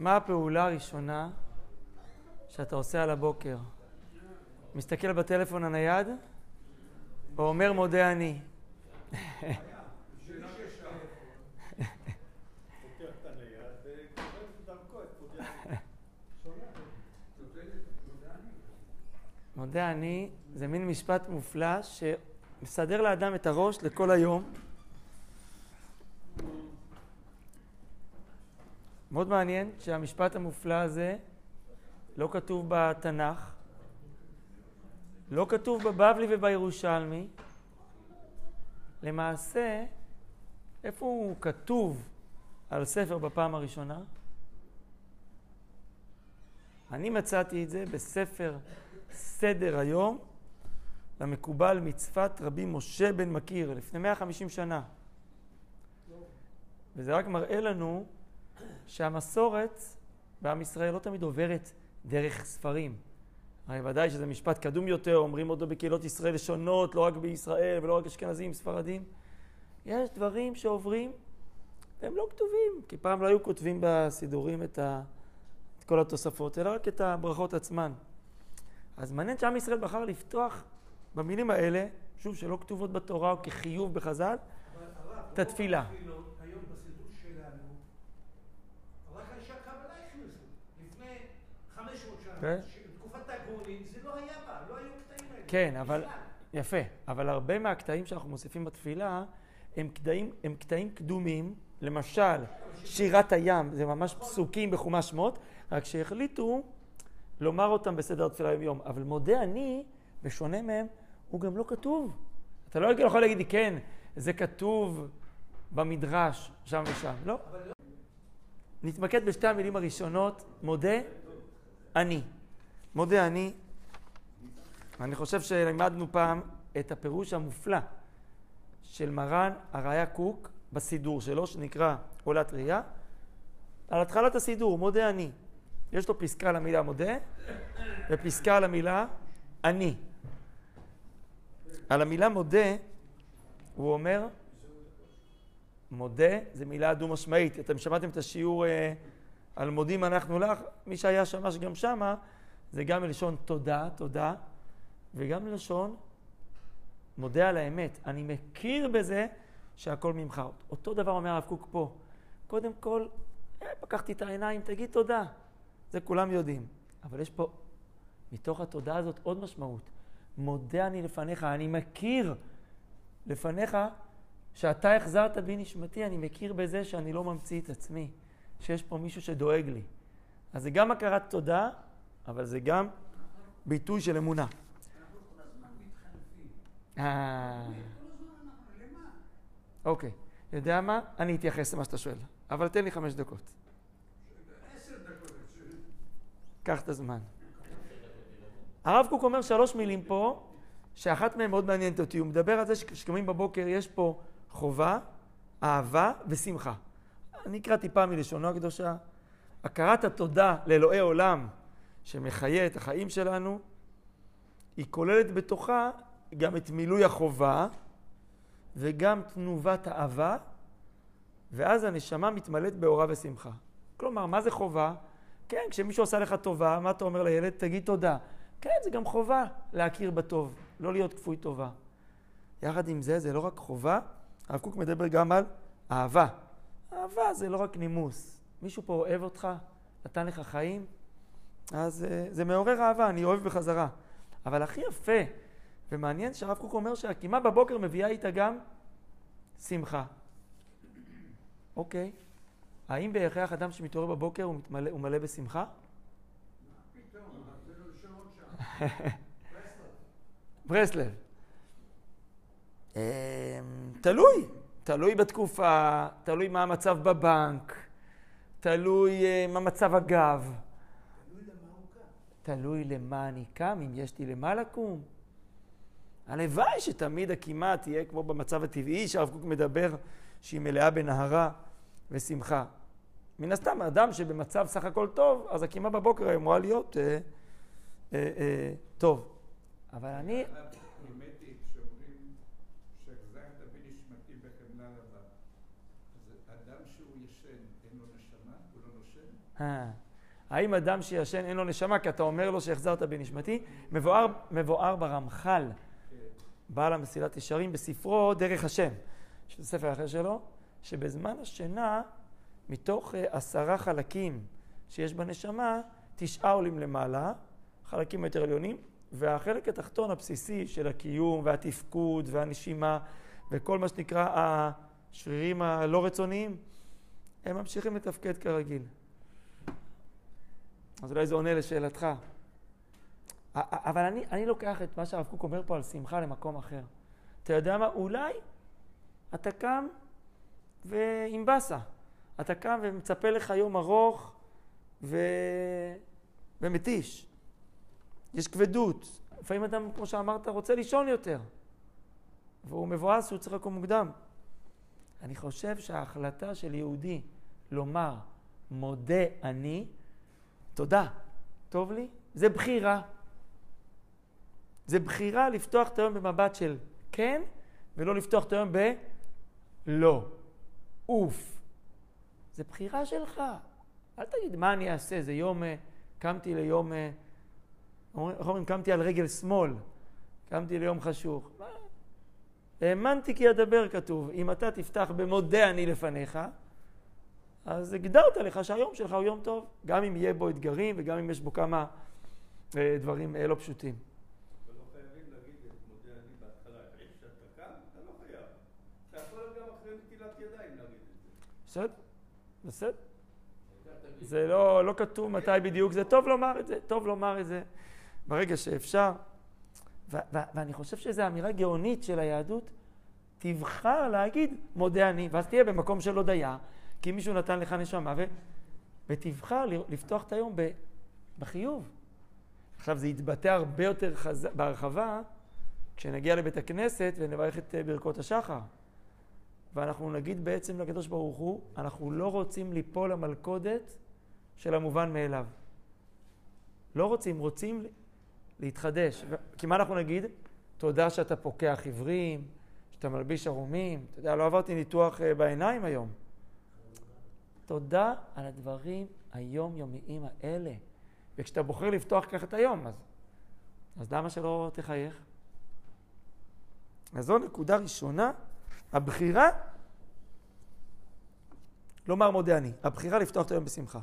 מה הפעולה הראשונה שאתה עושה על הבוקר? מסתכל בטלפון הנייד, או אומר מודה אני? מודה אני זה מין משפט מופלא שמסדר לאדם את הראש לכל היום. מאוד מעניין שהמשפט המופלא הזה לא כתוב בתנ"ך, לא כתוב בבבלי ובירושלמי. למעשה, איפה הוא כתוב על ספר בפעם הראשונה? אני מצאתי את זה בספר סדר היום למקובל מצוות רבי משה בן מכיר, לפני 150 שנה. וזה רק מראה לנו שהמסורת בעם ישראל לא תמיד עוברת דרך ספרים. הרי ודאי שזה משפט קדום יותר, אומרים אותו בקהילות ישראל שונות, לא רק בישראל ולא רק אשכנזים, ספרדים. יש דברים שעוברים והם לא כתובים, כי פעם לא היו כותבים בסידורים את, ה... את כל התוספות, אלא רק את הברכות עצמן. אז מעניין שעם ישראל בחר לפתוח במילים האלה, שוב, שלא כתובות בתורה או כחיוב בחז"ל, את התפילה. כן. תקופת הגאונים זה לא היה בה, לא היו קטעים האלה. כן, אבל, יפה, אבל הרבה מהקטעים שאנחנו מוסיפים בתפילה הם קטעים, הם קטעים קדומים, למשל שירת הים, זה ממש פסוקים בחומש שמות, רק שהחליטו לומר אותם בסדר התפילה יום-יום. אבל מודה אני, בשונה מהם, הוא גם לא כתוב. אתה לא יכול להגיד לי, כן, זה כתוב במדרש, שם ושם. לא. נתמקד בשתי המילים הראשונות, מודה אני. מודה אני. אני חושב שלמדנו פעם את הפירוש המופלא של מרן הראיה קוק בסידור שלו, שנקרא עולת ראייה, על התחלת הסידור, מודה אני. יש לו פסקה למילה מודה ופסקה למילה אני. על המילה מודה הוא אומר, מודה זה מילה דו-משמעית. אתם שמעתם את השיעור אה, על מודים אנחנו לך, מי שהיה שמש גם שמה, זה גם מלשון תודה, תודה, וגם מלשון מודה על האמת. אני מכיר בזה שהכל ממך. אותו דבר אומר הרב קוק פה. קודם כל, אה, פקחתי את העיניים, תגיד תודה. זה כולם יודעים. אבל יש פה, מתוך התודה הזאת, עוד משמעות. מודה אני לפניך, אני מכיר לפניך שאתה החזרת בי נשמתי, אני מכיר בזה שאני לא ממציא את עצמי, שיש פה מישהו שדואג לי. אז זה גם הכרת תודה, אבל זה גם ביטוי של אמונה. אה. אוקיי, יודע מה? אני אתייחס למה שאתה שואל, אבל תן לי חמש דקות. קח את הזמן. הרב קוק אומר שלוש מילים פה, שאחת מהן מאוד מעניינת אותי. הוא מדבר על זה שכשקמים בבוקר יש פה חובה, אהבה ושמחה. אני אקרא טיפה מלשונו הקדושה. הכרת התודה לאלוהי עולם שמחיה את החיים שלנו, היא כוללת בתוכה גם את מילוי החובה וגם תנובת האהבה, ואז הנשמה מתמלאת באורה ושמחה. כלומר, מה זה חובה? כן, כשמישהו עושה לך טובה, מה אתה אומר לילד? תגיד תודה. כן, זה גם חובה להכיר בטוב, לא להיות כפוי טובה. יחד עם זה, זה לא רק חובה, הרב קוק מדבר גם על אהבה. אהבה זה לא רק נימוס. מישהו פה אוהב אותך, נתן לך חיים, אז uh, זה מעורר אהבה, אני אוהב בחזרה. אבל הכי יפה ומעניין שהרב קוק אומר שהקימה בבוקר מביאה איתה גם שמחה. אוקיי. האם בהכרח אדם שמתעורר בבוקר הוא, מתמלא, הוא מלא בשמחה? ברסלב. אמ, תלוי, תלוי בתקופה, תלוי מה המצב בבנק, תלוי אה, מה מצב הגב. תלוי למה אני קם, אם יש לי למה לקום. הלוואי שתמיד הקימה תהיה כמו במצב הטבעי שהרב קוק מדבר, שהיא מלאה בנהרה ושמחה. מן הסתם, אדם שבמצב סך הכל טוב, אז הקימה בבוקר אמורה להיות אה, אה, אה, טוב. אבל אני... אה. האם אדם שישן אין לו נשמה, כי אתה אומר לו שהחזרת בנשמתי? מבואר, מבואר ברמח"ל, בעל המסילת ישרים, בספרו דרך השם, שזה ספר אחר שלו, שבזמן השינה, מתוך אה, עשרה חלקים שיש בנשמה, תשעה עולים למעלה, חלקים יותר עליונים, והחלק התחתון הבסיסי של הקיום והתפקוד והנשימה וכל מה שנקרא השרירים הלא רצוניים, הם ממשיכים לתפקד כרגיל. אז אולי זה עונה לשאלתך. אבל אני, אני לוקח את מה שהרב קוק אומר פה על שמחה למקום אחר. אתה יודע מה? אולי אתה קם ועם באסה. אתה קם ומצפה לך יום ארוך ו... ומתיש. יש כבדות. לפעמים אדם, כמו שאמרת, רוצה לישון יותר. והוא מבואס שהוא צריך לקום מוקדם. אני חושב שההחלטה של יהודי לומר מודה אני, תודה, טוב לי, זה בחירה. זה בחירה לפתוח את היום במבט של כן, ולא לפתוח את היום בלא. אוף. זה בחירה שלך. אל תגיד מה אני אעשה, זה יום, אה, קמתי ליום, איך אומרים, קמתי על רגל שמאל, קמתי ליום חשוך. האמנתי כי אדבר כתוב, אם אתה תפתח במודה אני לפניך, אז הגדרת לך שהיום שלך הוא יום טוב, גם אם יהיה בו אתגרים וגם אם יש בו כמה אה, דברים אה, לא פשוטים. לא בסדר, בסדר. זה לא, לא כתוב מתי בדיוק, זה טוב לומר את זה, טוב לומר את זה ברגע שאפשר. ו- ו- ואני חושב שזו אמירה גאונית של היהדות, תבחר להגיד מודה אני, ואז תהיה במקום של הודיה, כי מישהו נתן לך נשמה, ו- ותבחר לפתוח את היום ב- בחיוב. עכשיו זה יתבטא הרבה יותר חז... בהרחבה כשנגיע לבית הכנסת ונברך את אה, ברכות השחר. ואנחנו נגיד בעצם לקדוש ברוך הוא, אנחנו לא רוצים ליפול למלכודת של המובן מאליו. לא רוצים, רוצים להתחדש. כי מה אנחנו נגיד? תודה שאתה פוקח עיוורים, שאתה מלביש ערומים. אתה יודע, לא עברתי ניתוח אה, בעיניים היום. תודה על הדברים היומיומיים האלה. וכשאתה בוחר לפתוח ככה את היום, אז, אז למה שלא תחייך? אז זו נקודה ראשונה, הבחירה לומר מודה אני, הבחירה לפתוח את היום בשמחה.